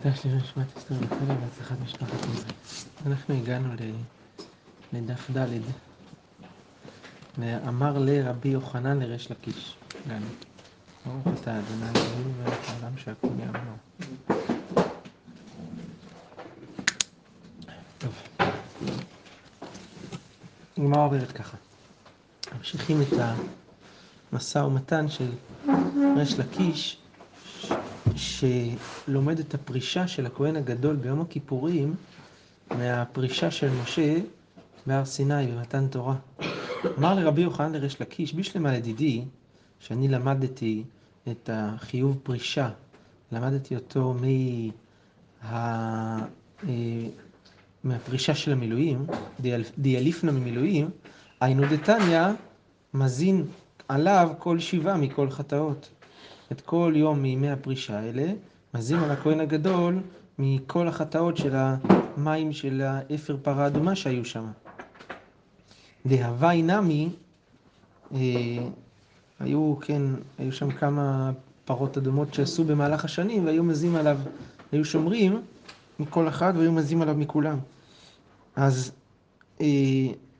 הקדש לי נשמת אסתר רחלה והצלחת משפחת עזרא. אנחנו הגענו לדף ד' ואמר לרבי יוחנן לריש לקיש. הגענו. ברוך אתה אדוני אלוהים ומלך העולם שהכל יאמנו. טוב. הגמרא אומרת ככה. ממשיכים את המשא ומתן של ריש לקיש שלומד את הפרישה של הכהן הגדול ביום הכיפורים מהפרישה של משה בהר סיני במתן תורה. אמר לרבי יוחנן לריש לקיש, בשלמה לדידי, שאני למדתי את החיוב פרישה, למדתי אותו מה... מהפרישה של המילואים, דיאליפנה ממילואים, היינו דתניא מזין עליו כל שבעה מכל חטאות. את כל יום מימי הפרישה האלה, מזין על הכהן הגדול מכל החטאות של המים של האפר פרה אדומה שהיו שם. דהווי נמי, אה, היו, כן, היו שם כמה פרות אדומות שעשו במהלך השנים והיו מזים עליו, היו שומרים מכל אחד והיו מזים עליו מכולם. אז אה,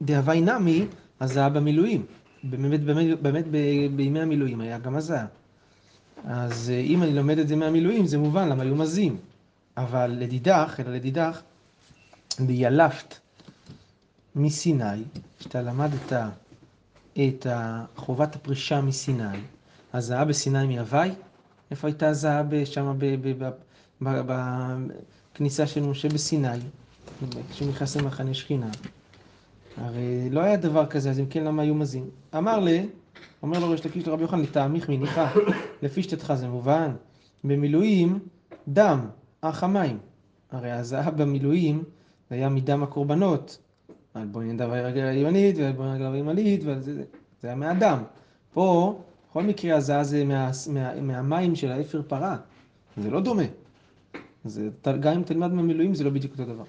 דהווי נמי, אז זה היה במילואים. באמת, באמת, באמת בימי המילואים היה גם הזעה. אז אה, אם אני לומד את זה מהמילואים, זה מובן למה היו מזים. אבל לדידך, אלא לדידך, ביילפת מסיני, כשאתה למדת את חובת הפרישה מסיני, הזעה בסיני מהווי, איפה הייתה הזעה שם בכניסה של משה בסיני, כשהוא נכנס למחנה שכינה? הרי לא היה דבר כזה, אז אם כן, למה היו מזים? אמר לי, אומר לו ריש לקיש לרבי יוחנן, לטעמיך מניחה, לפי שתתך זה מובן. במילואים, דם, אח המים. הרי הזהב במילואים היה מדם הקורבנות. על בואי נדע ברגל הימנית ועל בואי נדע הימנית, זה, היה מהדם. פה, בכל מקרה הזהב זה מה, מה, מהמים של האפר פרה. זה לא דומה. גם אם תלמד מהמילואים זה לא בדיוק אותו דבר.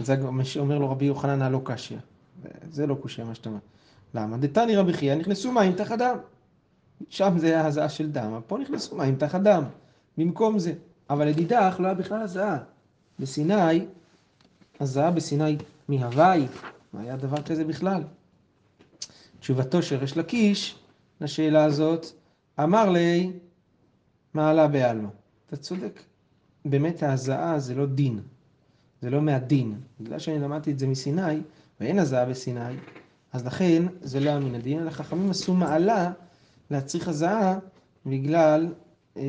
זה אומר לו רבי יוחנן, הלא קשיא. זה לא קושיה מה שאתה אומר. למה? דתני רבי חייא נכנסו מים תחת דם. שם זה היה הזעה של דם, פה נכנסו מים תחת דם. במקום זה. אבל לדידך לא היה בכלל הזעה. בסיני, הזעה בסיני מהווי, לא היה דבר כזה בכלל. תשובתו של ריש לקיש לשאלה הזאת, אמר לי, מעלה בעלמא. אתה צודק. באמת ההזעה זה לא דין. זה לא מהדין. בגלל שאני למדתי את זה מסיני, ואין הזעה בסיני, אז לכן זה לא היה מן הדין, אלא חכמים עשו מעלה להצריך הזעה בגלל אה,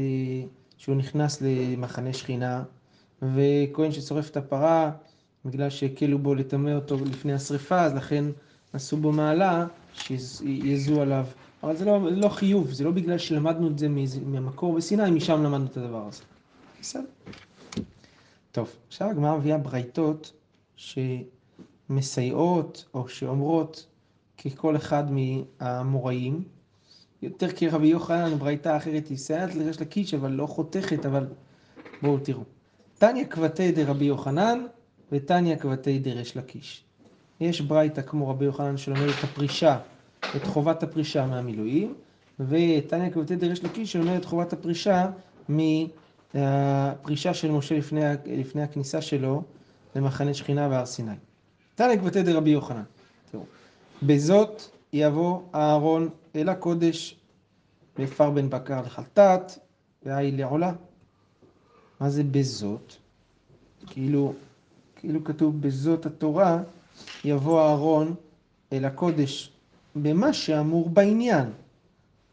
שהוא נכנס למחנה שכינה, וכהן ששורף את הפרה, בגלל שהקלו בו לטמא אותו לפני השרפה, אז לכן עשו בו מעלה שיזו עליו. אבל זה לא, לא חיוב, זה לא בגלל שלמדנו את זה מהמקור בסיני, משם למדנו את הדבר הזה. בסדר. טוב, עכשיו הגמרא מביאה ברייתות שמסייעות או שאומרות ככל אחד מהמוראים, יותר כרבי יוחנן, ברייתה אחרת היא סייעת לריש לקיש, אבל לא חותכת, אבל בואו תראו. תניא כבתי דרבי יוחנן ותניא כבתי דריש לקיש. יש ברייתא כמו רבי יוחנן שלומד את הפרישה, את חובת הפרישה מהמילואים, ותניא כבתי דריש לקיש שלומד את חובת הפרישה מהפרישה של משה לפני, לפני הכניסה שלו למחנה שכינה בהר סיני. תניא כבתי דרבי יוחנן. תראו. בזאת יבוא אהרון אל הקודש ואפר בן בקר לחלטת והי לעולה. מה זה בזאת? כאילו, כאילו כתוב בזאת התורה יבוא אהרון אל הקודש במה שאמור בעניין.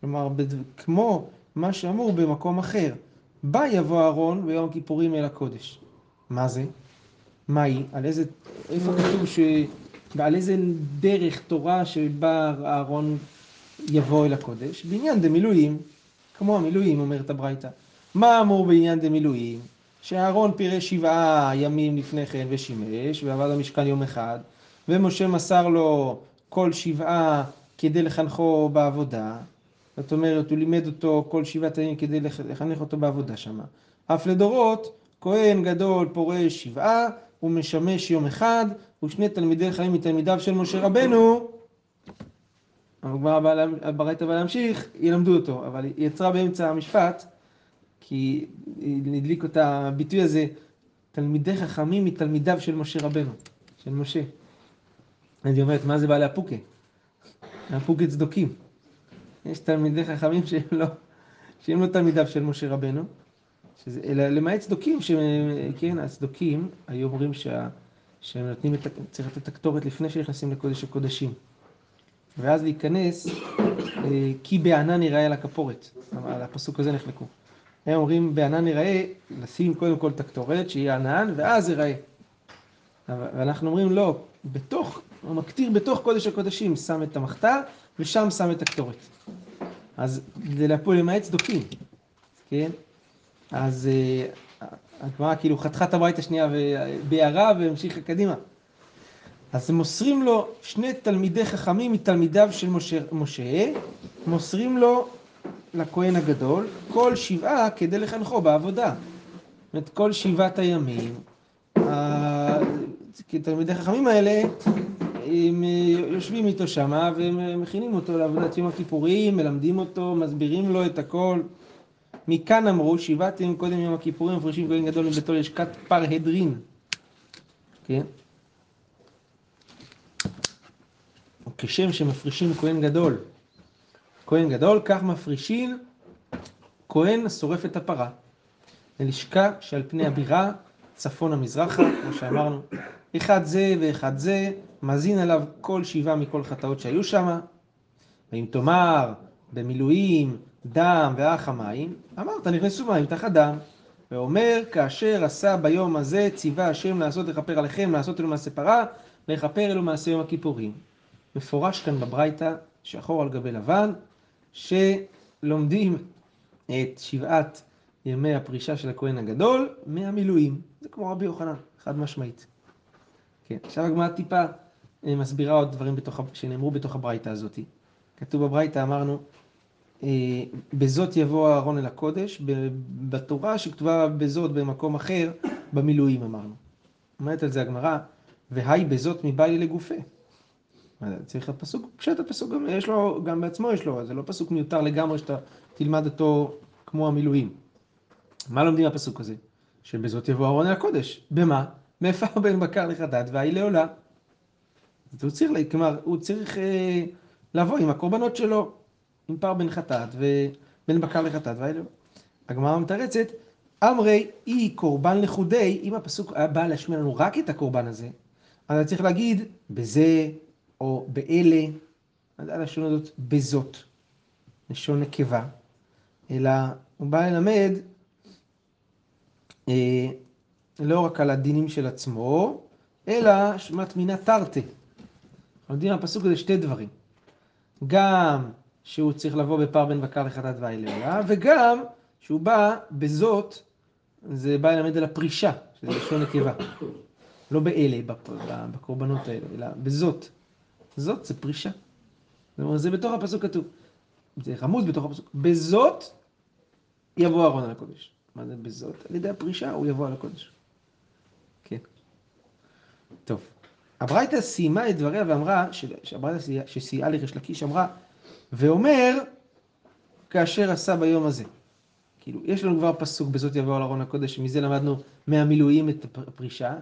כלומר, כמו מה שאמור במקום אחר. בה יבוא אהרון ביום הכיפורים אל הקודש. מה זה? מהי? על איזה, איפה כתוב ש... ועל איזה דרך תורה שבה אהרון יבוא אל הקודש? בעניין דמילואים, כמו המילואים אומרת הברייתא. מה אמור בעניין דמילואים? שאהרון פירש שבעה ימים לפני כן ושימש, ועבד המשכן יום אחד, ומשה מסר לו כל שבעה כדי לחנכו בעבודה. זאת אומרת, הוא לימד אותו כל שבעת הימים כדי לחנך אותו בעבודה שמה. אף לדורות, כהן גדול פורש שבעה, הוא משמש יום אחד, ושני תלמידי חיים מתלמידיו של משה רבנו, הגמרא ברייתא בא להמשיך, ילמדו אותו, אבל היא יצרה באמצע המשפט, כי הדליק אותה הביטוי הזה, תלמידי חכמים מתלמידיו של משה רבנו, של משה. אז היא אומרת, מה זה בעלי הפוקה? הפוקה צדוקים. יש תלמידי חכמים שהם לא, שהם לא תלמידיו של משה רבנו, שזה, אלא למעט צדוקים, כן, הצדוקים היו אומרים שה, שהם נותנים את, צריך לתת את הקטורת לפני שנכנסים לקודש הקודשים. ואז להיכנס, אה, כי בענן יראה על הכפורת. על הפסוק הזה נחלקו. הם אומרים בענן יראה, לשים קודם כל את הקטורת, שיהיה ענן, ואז יראה. ואנחנו אומרים לא, בתוך, הוא מקטיר בתוך קודש הקודשים, שם את המחתה, ושם שם את הקטורת. אז זה להפועל למעט צדוקים, כן? אז אה, הגמרא כאילו חתכה את הברית השנייה בהערה והמשיכה קדימה. אז מוסרים לו שני תלמידי חכמים מתלמידיו של משה, משה מוסרים לו לכהן הגדול כל שבעה כדי לחנכו בעבודה. זאת אומרת, כל שבעת הימים, תלמידי חכמים האלה, הם יושבים איתו שמה ומכינים אותו לעבודת יום הכיפורים, מלמדים אותו, מסבירים לו את הכל. מכאן אמרו, שבעת ימים קודם יום הכיפורים, מפרישים כהן גדול מביתו לשכת פרהדרין. כן? כשם שמפרישים כהן גדול. כהן גדול, כך מפרישים כהן שורף את הפרה. ללשכה שעל פני הבירה, צפונה מזרחה, כמו שאמרנו, אחד זה ואחד זה, מזין עליו כל שבעה מכל חטאות שהיו שם. ואם תאמר במילואים דם ואח המים, אמרת נכנסו מים תחת דם. ואומר, כאשר עשה ביום הזה, ציווה השם לעשות לכפר עליכם, לעשות אלו מעשה פרה, לכפר אלו מעשה יום הכיפורים. מפורש כאן בברייתא, שחור על גבי לבן, שלומדים את שבעת ימי הפרישה של הכהן הגדול מהמילואים. זה כמו רבי יוחנן, חד משמעית. כן, עכשיו הגמרא טיפה אה, מסבירה עוד דברים בתוך, שנאמרו בתוך הברייתא הזאת. כתוב בברייתא, אמרנו, בזאת יבוא אהרון אל הקודש, בתורה שכתובה בזאת במקום אחר, במילואים אמרנו. אומרת על זה הגמרא, והי בזאת מבעלי לגופה. צריך הפסוק, פשוט הפסוק גם יש לו, גם בעצמו יש לו, זה לא פסוק מיותר לגמרי שאתה תלמד אותו כמו המילואים. מה לומדים מהפסוק הזה? שבזאת יבוא אהרון אל הקודש. במה? מאיפה בן בקר לחטאת והי לעולה. הוא צריך, כלומר, הוא צריך אה, לבוא עם הקורבנות שלו, עם פר בן חטאת ובן בקר לחטאת והי לעולה. הגמרא מתרצת, אמרי אי קורבן לחודי, אם הפסוק היה בא להשמיע לנו רק את הקורבן הזה, אז צריך להגיד בזה או באלה, הלשון הזאת בזאת, לשון נקבה, אלא הוא בא ללמד אה, לא רק על הדינים של עצמו, אלא שמטמינה תרתי. לומדים מהפסוק הזה שתי דברים. גם שהוא צריך לבוא בפר בן בקר לחטאת ואיללה, וגם שהוא בא בזאת, זה בא ללמד על הפרישה, שזה לשון נקבה. לא באלה, בקורבנות האלה, אלא בזאת. זאת זה פרישה. זאת אומרת, זה בתוך הפסוק כתוב. זה רמוז בתוך הפסוק. בזאת יבוא אהרון על הקודש. מה זה בזאת? על ידי הפרישה הוא יבוא על הקודש. כן. טוב. הברייתא סיימה את דבריה ואמרה, שהברייתא שסייעה לריש לקיש אמרה, ואומר, כאשר עשה ביום הזה. כאילו, יש לנו כבר פסוק בזאת יבוא על ארון הקודש, שמזה למדנו מהמילואים את הפרישה,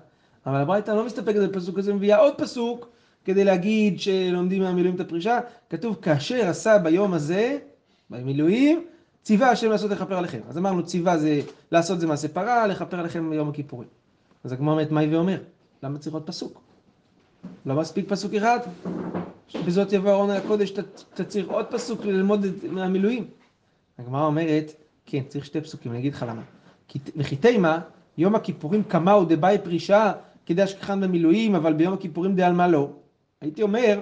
אבל הברייתא לא מסתפקת בפסוק הזה, מביאה עוד פסוק כדי להגיד שלומדים מהמילואים את הפרישה, כתוב כאשר עשה ביום הזה, במילואים, ציווה השם לעשות לכפר עליכם. אז אמרנו ציווה זה לעשות זה מעשה פרה, לכפר עליכם ביום הכיפורים. אז הגמרא אומרת מהי ואומר, למה צריך עוד פסוק? לא מספיק פסוק אחד? בזאת יבוא ארון הקודש, אתה צריך עוד פסוק ללמוד מהמילואים. הגמרא אומרת, כן, צריך שתי פסוקים, אני אגיד לך למה. וכי תימה, יום הכיפורים קמאו דבאי פרישה, כדי אשכחן במילואים, אבל ביום הכיפורים דעלמה לא. הייתי אומר,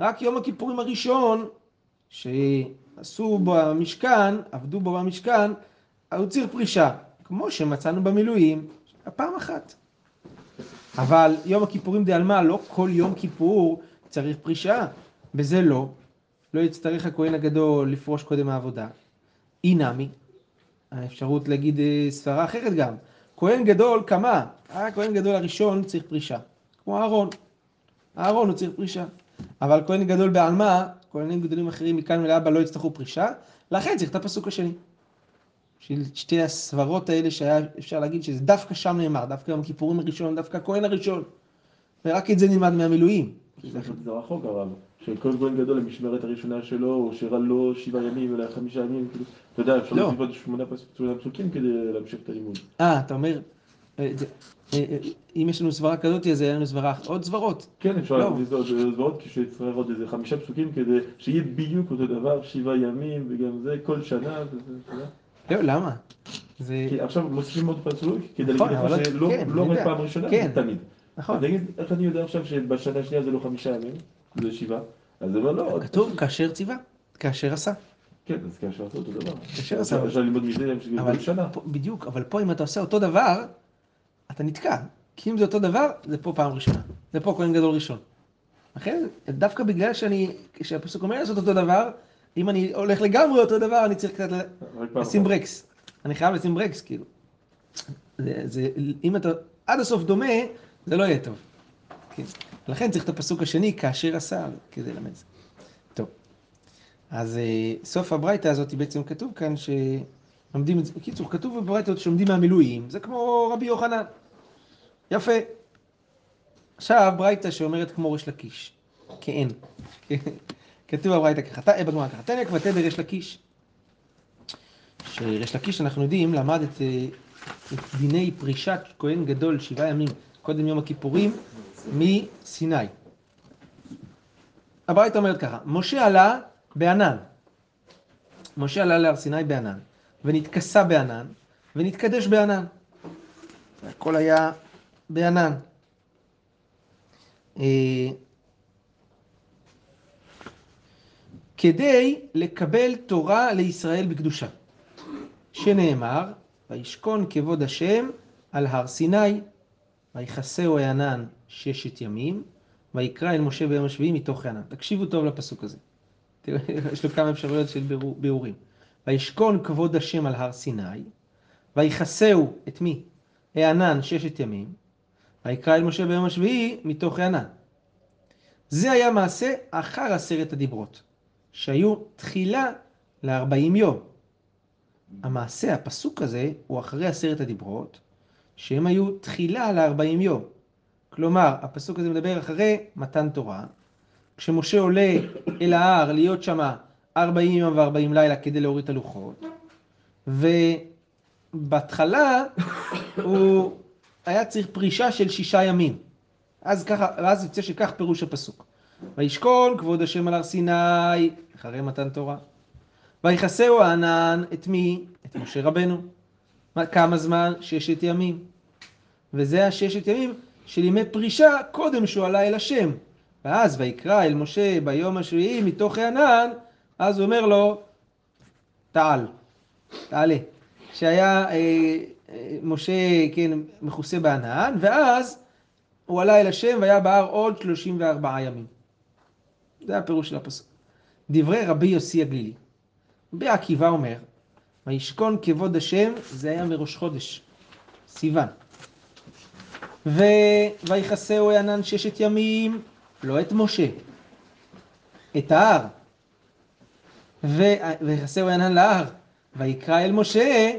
רק יום הכיפורים הראשון, שעשו בו המשכן, עבדו בו במשכן, הוא צריך פרישה, כמו שמצאנו במילואים, הפעם אחת. אבל יום הכיפורים דעלמה, לא כל יום כיפור צריך פרישה, בזה לא. לא יצטרך הכהן הגדול לפרוש קודם העבודה. אי נמי, האפשרות להגיד אה, סברה אחרת גם. כהן גדול כמה? הכהן גדול הראשון צריך פרישה, כמו אהרון. אהרון הוא צריך פרישה. אבל כהן גדול בעלמא, כהנים גדולים אחרים מכאן ולהבא לא יצטרכו פרישה, לכן צריך את הפסוק השני. של שתי הסברות האלה שהיה אפשר להגיד שזה דווקא שם נאמר, דווקא יום הכיפורים הראשון, דווקא הכהן הראשון. ורק את זה נלמד מהמילואים. זה רחוק הרב, שכל כהן גדול המשמרת הראשונה שלו, הוא שירה לו שבעה ימים אלא חמישה ימים, כאילו, אתה יודע, אפשר לא. להוסיף עוד שמונה פס- שמונה פסוקים כדי להמשיך את הלימוד. אה, אתה אומר, אה, אה, אה, אם יש לנו סברה כזאת, אז היה לנו סברה, עוד סברות. כן, אפשר לא. עוד עוד כשיצטרך עוד איזה חמישה פסוקים כדי שיהיה בדיוק אותו דבר, שבעה ימים וגם זה, כל שנה, וזה, אתה יודע. לא, למה? זה... כי עכשיו מוסיפים עוד פסוק כדי נכון, להגיד לך שלא כן, לא רק. פעם ראשונה, כן. זה תמיד. נכון. נגיד, איך אני יודע עכשיו שבשנה השנייה זה לא חמישה ימים, זה שבעה? אז זה אומר לא, כתוב כאשר ציווה, כאשר עשה. כן, אז כאשר עשו אותו דבר. כאשר עשה. אפשר ללמוד מזה כל שנה. בדיוק, אבל פה אם אתה עושה אותו דבר, אתה נתקע. כי אם זה אותו דבר, זה פה פעם ראשונה. זה פה כהן גדול ראשון. לכן, דווקא בגלל שאני, כשהפסוק אומר לעשות אותו דבר, אם אני הולך לגמרי אותו דבר, אני צריך קצת לשים. ברקס. אני חייב לשים ברקס, כאילו. זה, זה, אם אתה עד הסוף דומה, זה לא יהיה טוב. כן. לכן צריך את הפסוק השני, כאשר עשה, כדי ללמד זה. טוב. אז אה, סוף הברייתא הזאת בעצם כתוב כאן שלומדים את זה. בקיצור, כתוב בברייתא שלומדים מהמילואים, זה כמו רבי יוחנן. יפה. עכשיו ברייתא שאומרת כמו ריש לקיש. כאין. כתוב בברייתא ככה, ת- בגמרא ככה, תניא כבתי דריש לקיש. שריש לקיש, אנחנו יודעים, למד את, אה, את דיני פרישת כהן גדול שבעה ימים קודם יום הכיפורים מסיני. הברייתא אומרת ככה, משה עלה בענן. משה עלה להר סיני בענן, ונתכסה בענן, ונתקדש בענן. הכל היה בענן. אה, כדי לקבל תורה לישראל בקדושה, שנאמר, וישכון כבוד השם על הר סיני, ויכסהו הענן ששת ימים, ויקרא אל משה ביום השביעי מתוך הענן. תקשיבו טוב לפסוק הזה. יש לו כמה אפשרויות של ביאורים. וישכון כבוד השם על הר סיני, ויכסהו את מי? הענן ששת ימים, ויקרא אל משה ביום השביעי מתוך הענן. זה היה מעשה אחר עשרת הדיברות, שהיו תחילה לארבעים יום. המעשה, הפסוק הזה, הוא אחרי עשרת הדיברות, שהם היו תחילה לארבעים יום. כלומר, הפסוק הזה מדבר אחרי מתן תורה, כשמשה עולה אל ההר להיות שמה ארבעים יום וארבעים לילה כדי להוריד את הלוחות, ובהתחלה הוא היה צריך פרישה של שישה ימים. אז ככה, ואז יוצא שכך פירוש הפסוק. וישכון כבוד השם על הר סיני, אחרי מתן תורה. ויכסהו הענן את מי? את משה רבנו. מה- כמה זמן? ששת ימים. וזה הששת ימים של ימי פרישה קודם שהוא עלה אל השם. ואז ויקרא אל משה ביום השביעי מתוך הענן, אז הוא אומר לו, תעל, תעלה. שהיה אה, אה, משה, כן, מכוסה בענן, ואז הוא עלה אל השם והיה בהר עוד 34 ימים. זה הפירוש של הפסוק. דברי רבי יוסי הגלילי. רבי עקיבא אומר, וישכון כבוד השם, זה היה מראש חודש, סיוון. ו... ויכסהו הענן ששת ימים, לא את משה, את ההר. ו... ויכסהו הענן להר, ויקרא אל משה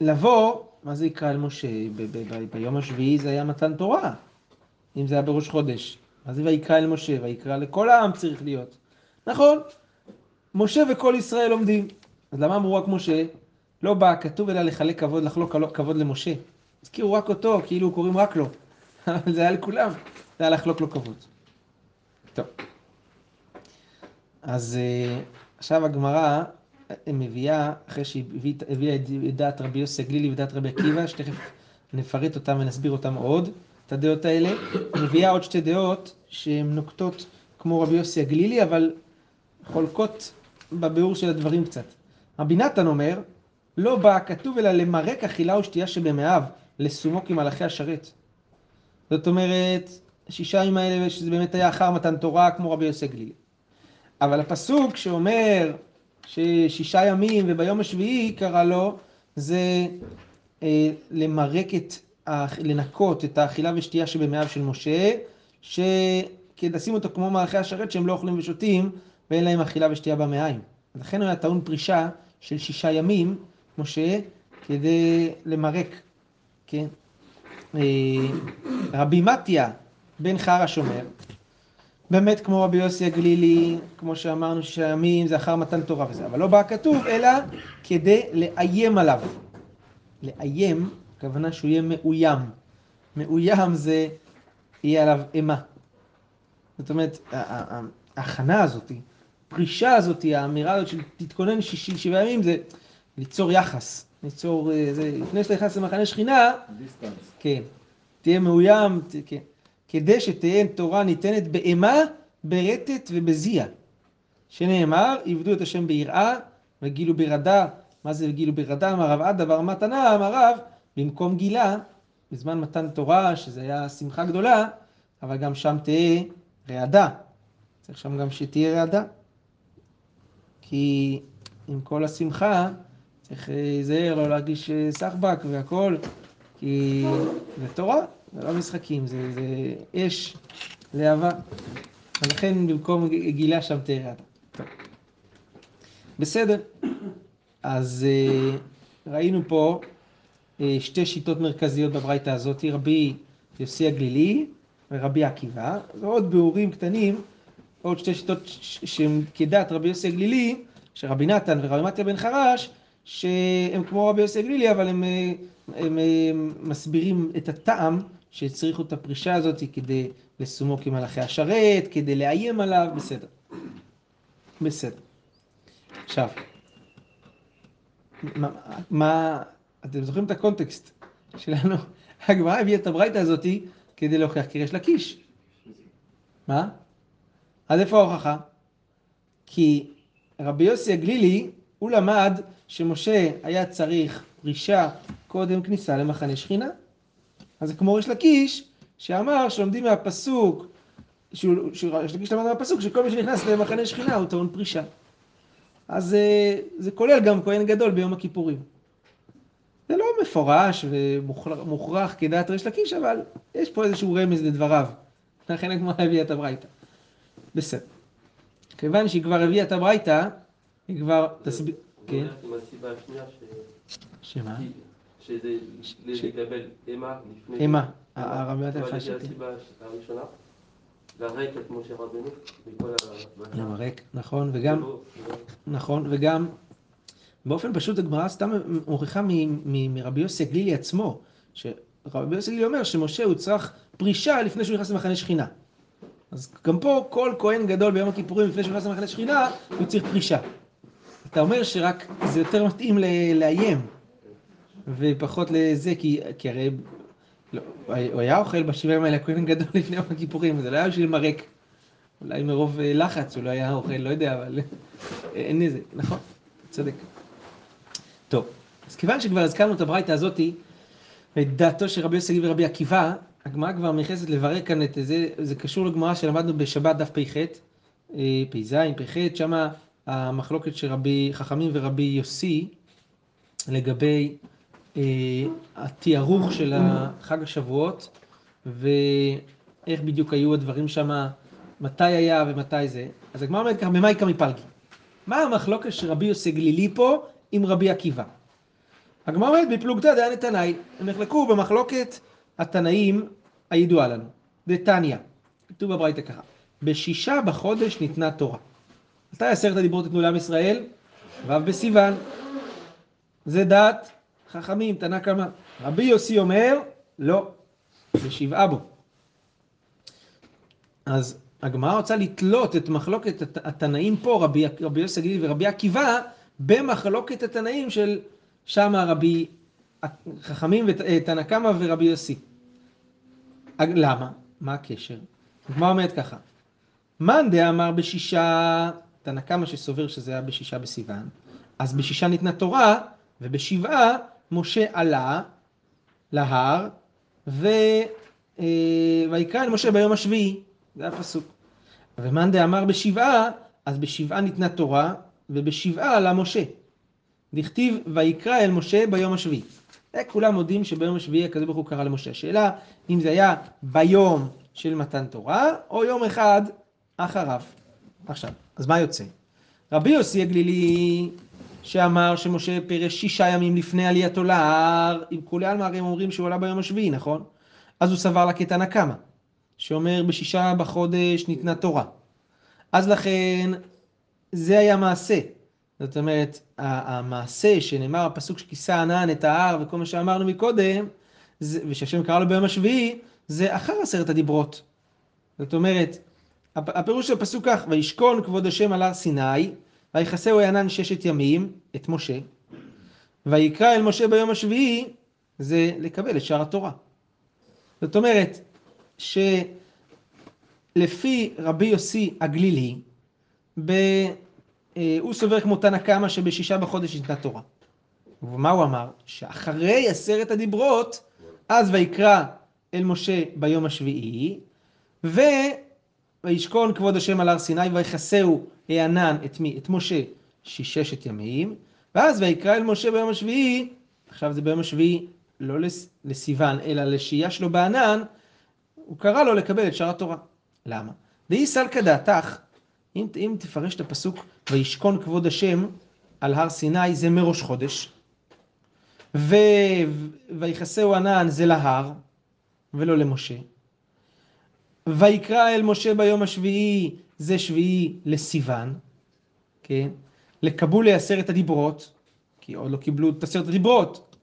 לבוא, מה זה יקרא אל משה? ב- ב- ב- ביום השביעי זה היה מתן תורה, אם זה היה בראש חודש. זה ויקרא אל משה? ויקרא לכל העם צריך להיות. נכון, משה וכל ישראל עומדים. אז למה אמרו רק משה? לא בא כתוב אלא לחלק כבוד, לחלוק כבוד למשה. הזכירו רק אותו, כאילו קוראים רק לו. אבל זה היה לכולם, זה היה לחלוק לו כבוד. טוב. אז אה, עכשיו הגמרא אה, מביאה, אחרי שהיא הביא- הביאה את דעת רבי יוסי הגלילי ודעת רבי עקיבא, שתכף נפרט אותם ונסביר אותם עוד, את הדעות האלה, מביאה עוד שתי דעות שהן נוקטות כמו רבי יוסי הגלילי, אבל חולקות בביאור של הדברים קצת. רבי נתן אומר, לא בא כתוב אלא למרק אכילה ושתייה שבמאיו, לסומו כמלאכי השרת. זאת אומרת, שישה ימים האלה, שזה באמת היה אחר מתן תורה, כמו רבי יוסי הגלילי. אבל הפסוק שאומר ששישה ימים וביום השביעי קרא לו, זה אה, למרק את, לנקות את האכילה ושתייה שבמאיו של משה, שכדי לשים אותו כמו מלאכי השרת שהם לא אוכלים ושותים ואין להם אכילה ושתייה במעיים. לכן הוא היה טעון פרישה של שישה ימים, משה, כדי למרק, כן? אה, רבי מתיה בן חרש אומר, באמת כמו רבי יוסי הגלילי, כמו שאמרנו שישה ימים זה אחר מתן תורה וזה, אבל לא בא כתוב, אלא כדי לאיים עליו. לאיים, הכוונה שהוא יהיה מאוים. מאוים זה יהיה עליו אימה. זאת אומרת, ההכנה הזאת, הפרישה הזאת, האמירה הזאת של תתכונן שישי, שבעה ימים, זה ליצור יחס, ליצור, אה, זה, לפני שאתה נכנס למחנה שכינה, דיסטנס. כן, תהיה מאוים, ת, כן, כדי שתהיה תורה ניתנת באימה, ברטט ובזיע. שנאמר, עבדו את השם ביראה, וגילו ברדה, מה זה גילו ברדה? אמר רב עדה בר מתנה, אמר רב, במקום גילה, בזמן מתן תורה, שזה היה שמחה גדולה, אבל גם שם תהיה רעדה. צריך שם גם שתהיה רעדה. כי עם כל השמחה, צריך להיזהר, לא להרגיש אה, סחבק והכל, כי זה תורה, זה לא משחקים, זה, זה אש להבה. ולכן במקום גילה שם תהיה רעדה. טוב. בסדר. אז אה, ראינו פה אה, שתי שיטות מרכזיות בברייתא הזאת, רבי יוסי הגלילי ורבי עקיבא, ועוד ביאורים קטנים, עוד שתי שיטות שהן כדת רבי יוסי הגלילי, שרבי נתן ורבי מתיה בן חרש, שהם כמו רבי יוסי הגלילי, אבל הם, אה, הם, הם מסבירים את הטעם שהצריכו את הפרישה הזאת כדי לשומו כמלאכי השרת, כדי לאיים עליו, בסדר. בסדר. עכשיו, מה, מה, אתם זוכרים את הקונטקסט שלנו? הגמרא הביאה את הברייתא הזאתי כדי להוכיח קרש לקיש. מה? אז איפה ההוכחה? כי רבי יוסי הגלילי, הוא למד שמשה היה צריך פרישה קודם כניסה למחנה שכינה. אז זה כמו ריש לקיש, שאמר שלומדים מהפסוק, שריש לקיש למד מהפסוק, שכל מי שנכנס למחנה שכינה הוא טעון פרישה. אז זה, זה כולל גם כהן גדול ביום הכיפורים. זה לא מפורש ומוכרח כדעת ריש לקיש, אבל יש פה איזשהו רמז לדבריו. לכן הגמרא הביאה את הברייתא. בסדר. כיוון שהיא כבר הביאה את הברייתא, היא כבר תסביר... כן. עם הסיבה השנייה ש... שמה? שזה לקבל אימה לפני... אימה. הרבי נתן לך זה הסיבה הראשונה. לרק את משה רבנו מכל ה... נכון, וגם, נכון, וגם באופן פשוט הגמרא סתם מוכיחה מרבי יוסי הגלילי עצמו, שרבי יוסי הגלילי אומר שמשה הוא צריך פרישה לפני שהוא נכנס למחנה שכינה. אז גם פה כל כהן גדול ביום הכיפורים לפני שהוא נכנס למחנה שכינה, הוא צריך פרישה. אתה אומר שרק זה יותר מתאים לאיים, ופחות לזה, כי, כי הרי לא, הוא היה אוכל בשבעים האלה כהן גדול לפני יום הכיפורים, זה לא היה בשביל מרק. אולי מרוב אה, לחץ הוא לא היה אוכל, לא יודע, אבל אין איזה, נכון, צודק. טוב, אז כיוון שכבר הזכרנו את הברייתא הזאתי, את דעתו של רבי יוסי ורבי עקיבא, הגמרא כבר נכנסת לברר כאן את זה, זה קשור לגמרא שלמדנו בשבת דף פ"ח, אה, פ"ז, פ"ח, שמה המחלוקת של רבי חכמים ורבי יוסי לגבי אה, התיארוך של חג השבועות ואיך בדיוק היו הדברים שם, מתי היה ומתי זה. אז הגמרא אומרת ככה, במאי קמי פלגי. מה המחלוקת של רבי יוסי גלילי פה עם רבי עקיבא? הגמרא אומרת בפלוגתא דעה נתנאי, הם נחלקו במחלוקת התנאים הידועה לנו. דתניא, כתוב בברייתא ככה, בשישה בחודש ניתנה תורה. מתי עשרת הדיברות ניתנו לעם ישראל? ו' בסיוון. זה דעת חכמים, תנא קמא. רבי יוסי אומר, לא, בשבעה בו. אז הגמרא רוצה לתלות את מחלוקת התנאים פה, רבי, רבי יוסי גלילי ורבי עקיבא, במחלוקת התנאים של שמה רבי חכמים ותנא קמא ורבי יוסי. למה? מה הקשר? הגמרא אומרת ככה, מאן דאמר בשישה, תנא קמא שסובר שזה היה בשישה בסיוון, אז בשישה ניתנה תורה, ובשבעה משה עלה להר, ו... אה, ויקרא אל משה ביום השביעי, זה הפסוק. ומאן דאמר בשבעה, אז בשבעה ניתנה תורה, ובשבעה עלה משה. דכתיב ויקרא אל משה ביום השביעי. כולם מודים שביום השביעי הקדוש ברוך הוא קרא למשה. השאלה אם זה היה ביום של מתן תורה, או יום אחד אחריו. עכשיו, אז מה יוצא? רבי יוסי הגלילי, שאמר שמשה פירש שישה ימים לפני עלייתו להר, אם כולי עלמא הרי הם אומרים שהוא עלה ביום השביעי, נכון? אז הוא סבר לה כתנא קמא, שאומר בשישה בחודש ניתנה תורה. אז לכן, זה היה מעשה. זאת אומרת, המעשה שנאמר, הפסוק שכיסה ענן את ההר וכל מה שאמרנו מקודם, ושהשם קרא לו ביום השביעי, זה אחר עשרת הדיברות. זאת אומרת, הפ- הפירוש של הפסוק כך, וישכון כבוד השם על הר סיני, ויכסהו הענן ששת ימים, את משה, ויקרא אל משה ביום השביעי, זה לקבל את שאר התורה. זאת אומרת, שלפי רבי יוסי הגלילי, ב... אה, הוא סובר כמו תנא קמא שבשישה בחודש ניתנה תורה. ומה הוא אמר? שאחרי עשרת הדיברות, אז ויקרא אל משה ביום השביעי, וישכון כבוד השם על הר סיני, ויכסהו הענן את מי? את משה ששת ימים, ואז ויקרא אל משה ביום השביעי, עכשיו זה ביום השביעי לא לס- לסיוון, אלא לשהייה שלו בענן, הוא קרא לו לקבל את שאר התורה. למה? דאי סלקא דעתך, אם, אם תפרש את הפסוק וישכון כבוד השם על הר סיני זה מראש חודש, ו... ויכסהו ענן זה להר ולא למשה. ויקרא אל משה ביום השביעי זה שביעי לסיוון, כן? לקבולי עשרת הדיברות, כי עוד לא קיבלו את עשרת הדיברות,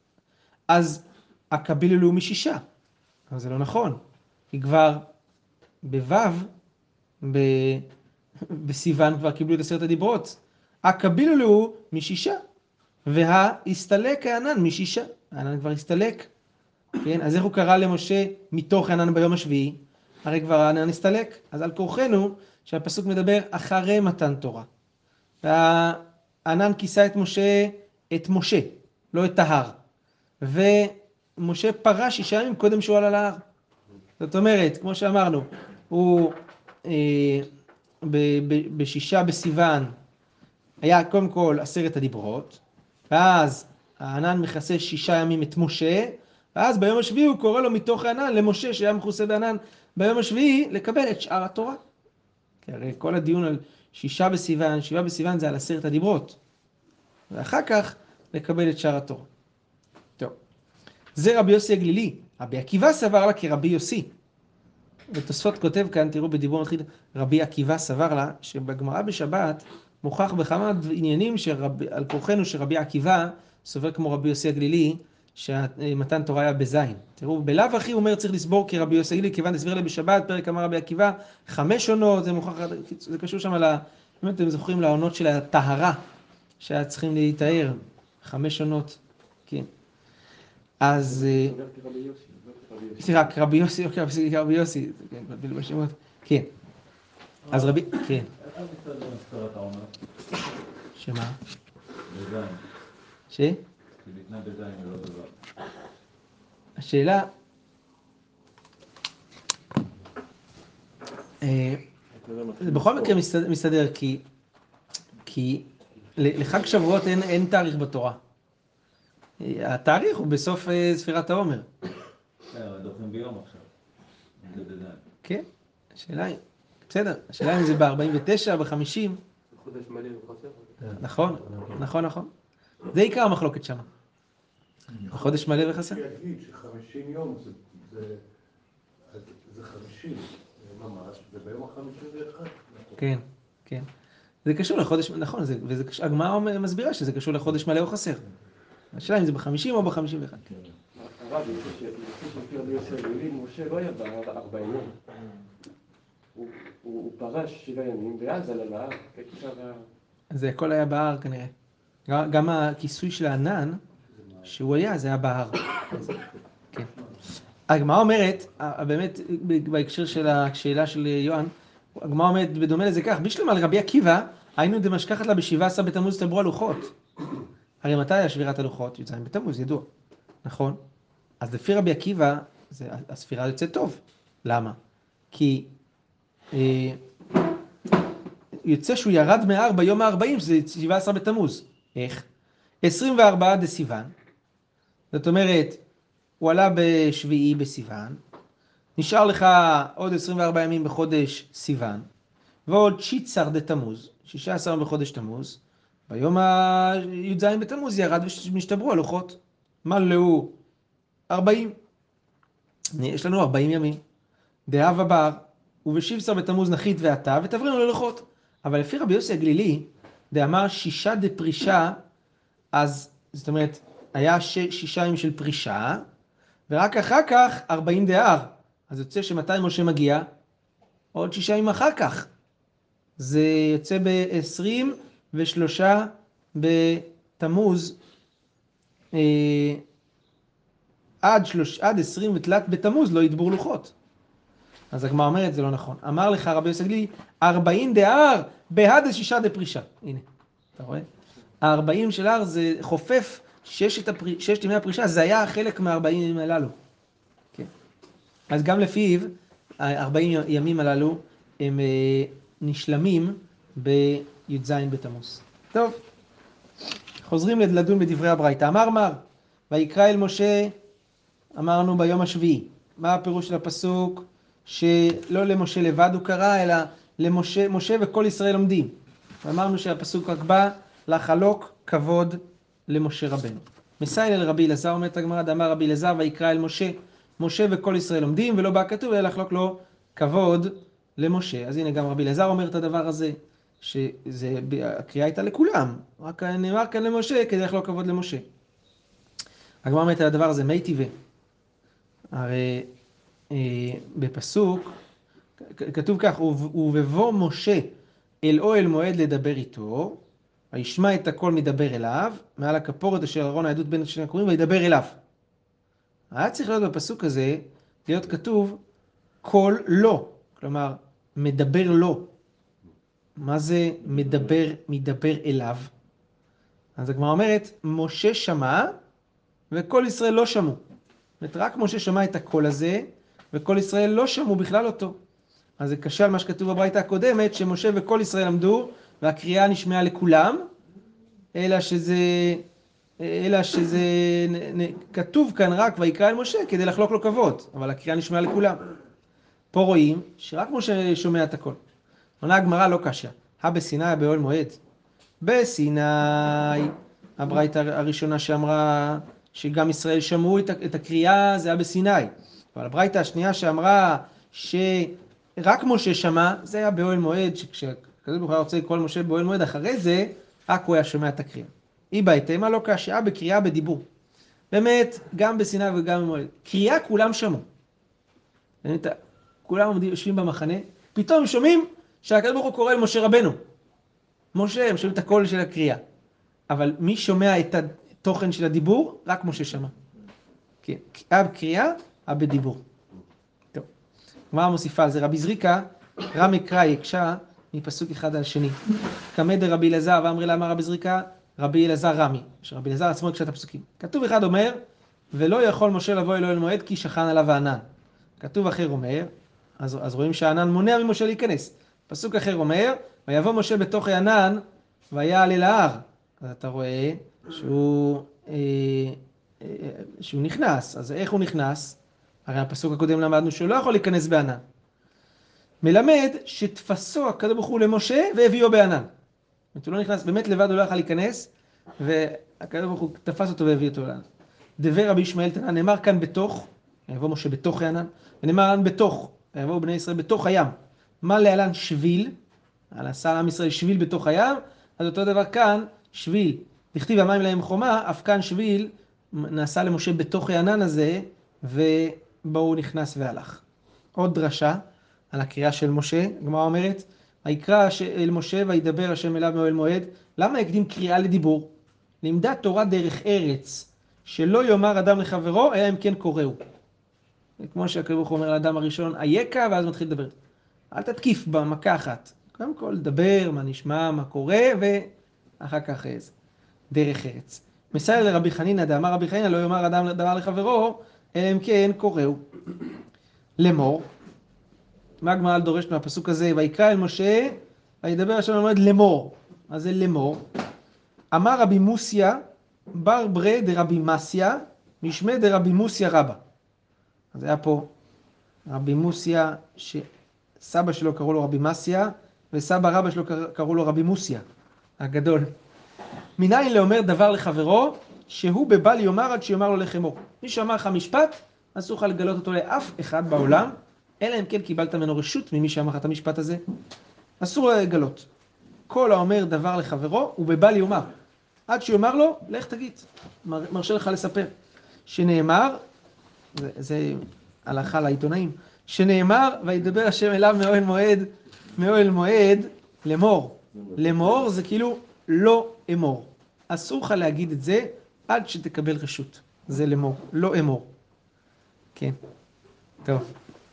אז הקבילו משישה, אבל זה לא נכון, כי כבר בו'. בסיוון כבר קיבלו את עשרת הדיברות. הקבילו משישה, וההסתלק הענן משישה. הענן כבר הסתלק, כן? אז איך הוא קרא למשה מתוך הענן ביום השביעי? הרי כבר הענן הסתלק. אז על כורחנו שהפסוק מדבר אחרי מתן תורה. והענן כיסה את משה, את משה, לא את ההר. ומשה פרש שישה ימים קודם שהוא עלה להר. זאת אומרת, כמו שאמרנו, הוא אה, בשישה בסיוון היה קודם כל עשרת הדיברות, ואז הענן מכסה שישה ימים את משה, ואז ביום השביעי הוא קורא לו מתוך הענן למשה שהיה מכוסה בענן ביום השביעי לקבל את שאר התורה. כי הרי כל הדיון על שישה בסיוון, שבעה בסיוון זה על עשרת הדיברות. ואחר כך לקבל את שאר התורה. טוב, זה רבי יוסי הגלילי. רבי עקיבא סבר לה כרבי יוסי. ותוספות כותב כאן, תראו בדיבור מתחיל, רבי עקיבא סבר לה, שבגמרא בשבת מוכח בכמה עניינים שרב, על כורחנו שרבי עקיבא סובר כמו רבי יוסי הגלילי, שמתן תורה היה בזין. תראו, בלאו הכי הוא אומר צריך לסבור כרבי יוסי הגלילי, כיוון דסביר לה בשבת, פרק אמר רבי עקיבא, חמש עונות, זה מוכח, זה קשור שם ל... אם אתם זוכרים לעונות של הטהרה, שהיה צריכים להיטהר, חמש עונות, כן. אז... אה, יוסי, לא כרבי יוסי. סליחה, כרבי יוסי, אוקיי, כן, מבדיל בשמות, כן. אז רבי, כן? שמה? ש? דבר. השאלה, אה, זה בכל מקרה מסתדר, כי, לחג שבועות אין תאריך בתורה. אה, התאריך הוא בסוף אה, ספירת העומר, כן, אבל דוחים ביום עכשיו. זה בזין. כן? השאלה היא, בסדר, השאלה אם זה ב-49, ב-50, חודש מלא וחסר. נכון, נכון, נכון. זה עיקר המחלוקת שם. החודש מלא וחסר. יגיד שחמישים יום זה, זה, זה חמישים ממש, וביום החמישים ואחד. כן, כן. זה קשור לחודש, נכון, זה, וזה הגמרא מסבירה שזה קשור לחודש מלא או חסר. השאלה אם זה בחמישים או בחמישים ואחד. הרב, משה לא היה בהר ארבעים יום. הוא- פרש שבעה ימים, ואז עלה להר. זה הכל היה בהר כנראה. גם- הכיסוי של הענן, שהוא היה, זה היה בהר. כן. הגמרא אומרת, באמת, בהקשר של השאלה של יוהן, הגמרא אומרת, בדומה לזה כך, בשלמה על רבי עקיבא, היינו דמשכחת לה בשבעה עשר בתמוז תדברו הלוחות. הרי מתי היה שבירת הלוחות? י"ז בתמוז, ידוע, נכון? אז לפי רבי עקיבא, זה, הספירה יוצאת טוב. למה? כי אה, יוצא שהוא ירד מההר ביום ה-40, שזה 17 בתמוז. איך? 24 דסיוון, זאת אומרת, הוא עלה בשביעי בסיוון, נשאר לך עוד 24 ימים בחודש סיוון, ועוד שיצר דתמוז, 16 בחודש תמוז, ביום הי"ז בתמוז ירד ונשתברו הלוחות. מלאו 40. יש לנו 40 ימים. דאב הבר, ובשבסר בתמוז נחית ועתה, ותברינו ללוחות. אבל לפי רבי יוסי הגלילי, דאמר שישה דפרישה, אז זאת אומרת, היה ש, שישה ימים של פרישה, ורק אחר כך 40 דהר. אז יוצא שמתי משה מגיע? עוד שישה ימים אחר כך. זה יוצא ב-23 בתמוז, אה, עד, שלוש, עד 20 ותלת בתמוז לא ידבור לוחות. אז הגמרא אומרת זה לא נכון. אמר לך רבי יוסי גלילי, 40 דהר בהד שישה דפרישה. הנה, אתה רואה? ה-40 של הר זה חופף ששת, הפר... ששת ימי הפרישה, זה היה חלק מה-40 ימים הללו. כן. אז גם לפיו, ה-40 ימים הללו הם אה, נשלמים בי"ז בתמוז. טוב, חוזרים לדון בדברי הברייתא. אמר מר, ויקרא אל משה, אמרנו ביום השביעי. מה הפירוש של הפסוק? שלא למשה לבד הוא קרא, אלא למשה משה וכל ישראל עומדים. ואמרנו שהפסוק רק בא לחלוק כבוד למשה רבנו. מסייל אל רבי אלעזר, אומרת הגמרא, דאמר רבי אלעזר ויקרא אל משה, משה וכל ישראל עומדים, ולא בא כתוב, אלא לחלוק לו כבוד למשה. אז הנה גם רבי אלעזר אומר את הדבר הזה, שהקריאה הייתה לכולם, רק נאמר כאן למשה כדי לחלוק כבוד למשה. הגמרא אומרת על הדבר הזה, מי טבעי. הרי אה, בפסוק, כתוב כך, ובבוא משה אל אוהל מועד לדבר איתו, וישמע את הקול מדבר אליו, מעל הכפורת אשר ארון העדות בין שני הקוראים, וידבר אליו. היה צריך להיות בפסוק הזה, להיות כתוב קול לא, כלומר, מדבר לא. מה זה מדבר, מדבר אליו? אז הגמרא אומרת, משה שמע וכל ישראל לא שמעו. זאת אומרת, רק משה שמע את הקול הזה, וכל ישראל לא שמעו בכלל אותו. אז זה קשה על מה שכתוב בברייתא הקודמת, שמשה וכל ישראל עמדו, והקריאה נשמעה לכולם, אלא שזה, אלא שזה נ, נ, כתוב כאן רק ויקרא אל משה כדי לחלוק לו כבוד, אבל הקריאה נשמעה לכולם. פה רואים שרק משה שומע את הכל. עונה הגמרא לא קשה. הא בסיני באוהל מועד. בסיני, הברייתא הראשונה שאמרה שגם ישראל שמעו את הקריאה, זה היה בסיני. אבל הברייתא השנייה שאמרה שרק משה שמע, זה היה באוהל מועד, שכשהקדוש ברוך רוצה לקרוא למשה באוהל מועד, אחרי זה, רק הוא היה שומע את הקריאה. אי בהתאמה לא קשה, בקריאה בדיבור. באמת, גם בסיני וגם במועד. קריאה כולם שמעו. כולם יושבים במחנה, פתאום שומעים שהקדוש ברוך הוא קורא למשה רבנו. משה, הם שומעים את הקול של הקריאה. אבל מי שומע את התוכן של הדיבור? רק משה שמע. כן, אב קריאה, אב בדיבור. טוב. גמרא מוסיפה על זה, רבי זריקה, רמי קרא יקשה מפסוק אחד על שני. קמא דרבי אלעזר ואמרי לה אמר רבי זריקה, רבי אלעזר רמי, שרבי אלעזר עצמו יקשה את הפסוקים. כתוב אחד אומר, ולא יכול משה לבוא אלוהי מועד כי שכן עליו הענן. כתוב אחר אומר, אז, אז רואים שהענן מונע ממשה להיכנס. פסוק אחר אומר, ויבוא משה בתוך הענן ויעל אל ההר. אז אתה רואה שהוא, אה, אה, שהוא נכנס. אז איך הוא נכנס? הרי הפסוק הקודם למדנו שהוא לא יכול להיכנס בענן. מלמד שתפסו הקדוש ברוך הוא למשה והביאו בענן. זאת אומרת, הוא לא נכנס, באמת לבד הוא לא יכול להיכנס, והקדוש ברוך הוא תפס אותו והביא אותו לענן. דבר רבי ישמעאל תנא, נאמר כאן בתוך, יבוא משה בתוך הענן, ונאמר כאן בתוך, ויבואו בני ישראל בתוך הים. מה להלן שביל? על עשה לעם ישראל שביל בתוך הים, אז אותו דבר כאן, שביל. דכתיב המים להם חומה, אף כאן שביל נעשה למשה בתוך הענן הזה, ובו הוא נכנס והלך. עוד דרשה על הקריאה של משה, הגמרא אומרת, ויקרא אל משה וידבר השם אליו מאוהל מועד. למה הקדים קריאה לדיבור? לימדה תורה דרך ארץ, שלא יאמר אדם לחברו, אלא אם כן קוראו. כמו הוא אומר לאדם הראשון, אייכה, ואז מתחיל לדבר. אל תתקיף במכה אחת. קודם כל, דבר, מה נשמע, מה קורה, ואחר כך איזה. דרך ארץ. מסייע לרבי חנינא, דאמר רבי חנינא, לא יאמר אדם דבר לחברו, אלא אם כן קוראו. לאמור, מה הגמרא דורשת מהפסוק הזה? ויקרא אל משה, וידבר השם לומד לאמור. מה זה לאמור? אמר רבי מוסיא, בר ברי דרבי מסיא, משמי דרבי מוסיא רבא. אז היה פה רבי מוסיא, שסבא שלו קראו לו רבי מסיא, וסבא רבא שלו קראו לו רבי מוסיא, הגדול. מניין לאומר דבר לחברו, שהוא בבל יאמר עד שיאמר לו לך אמור. מי שאמר לך משפט, אסור לך לגלות אותו לאף אחד בעולם, אלא אם כן קיבלת ממנו רשות ממי שאמר לך את המשפט הזה. אסור לגלות. כל האומר דבר לחברו, הוא בבל יאמר. עד שיאמר לו, לך תגיד, מר, מרשה לך לספר. שנאמר, זה, זה הלכה לעיתונאים, שנאמר, וידבר השם אליו מאוהל מועד, מאוהל מועד, לאמור. לאמור זה כאילו לא אמור. אסור לך להגיד את זה עד שתקבל רשות. זה לאמור, לא אמור. כן. טוב,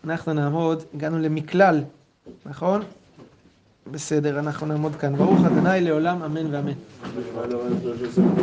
אנחנו נעמוד, הגענו למקלל, נכון? בסדר, אנחנו נעמוד כאן. ברוך ה' לעולם, אמן ואמן.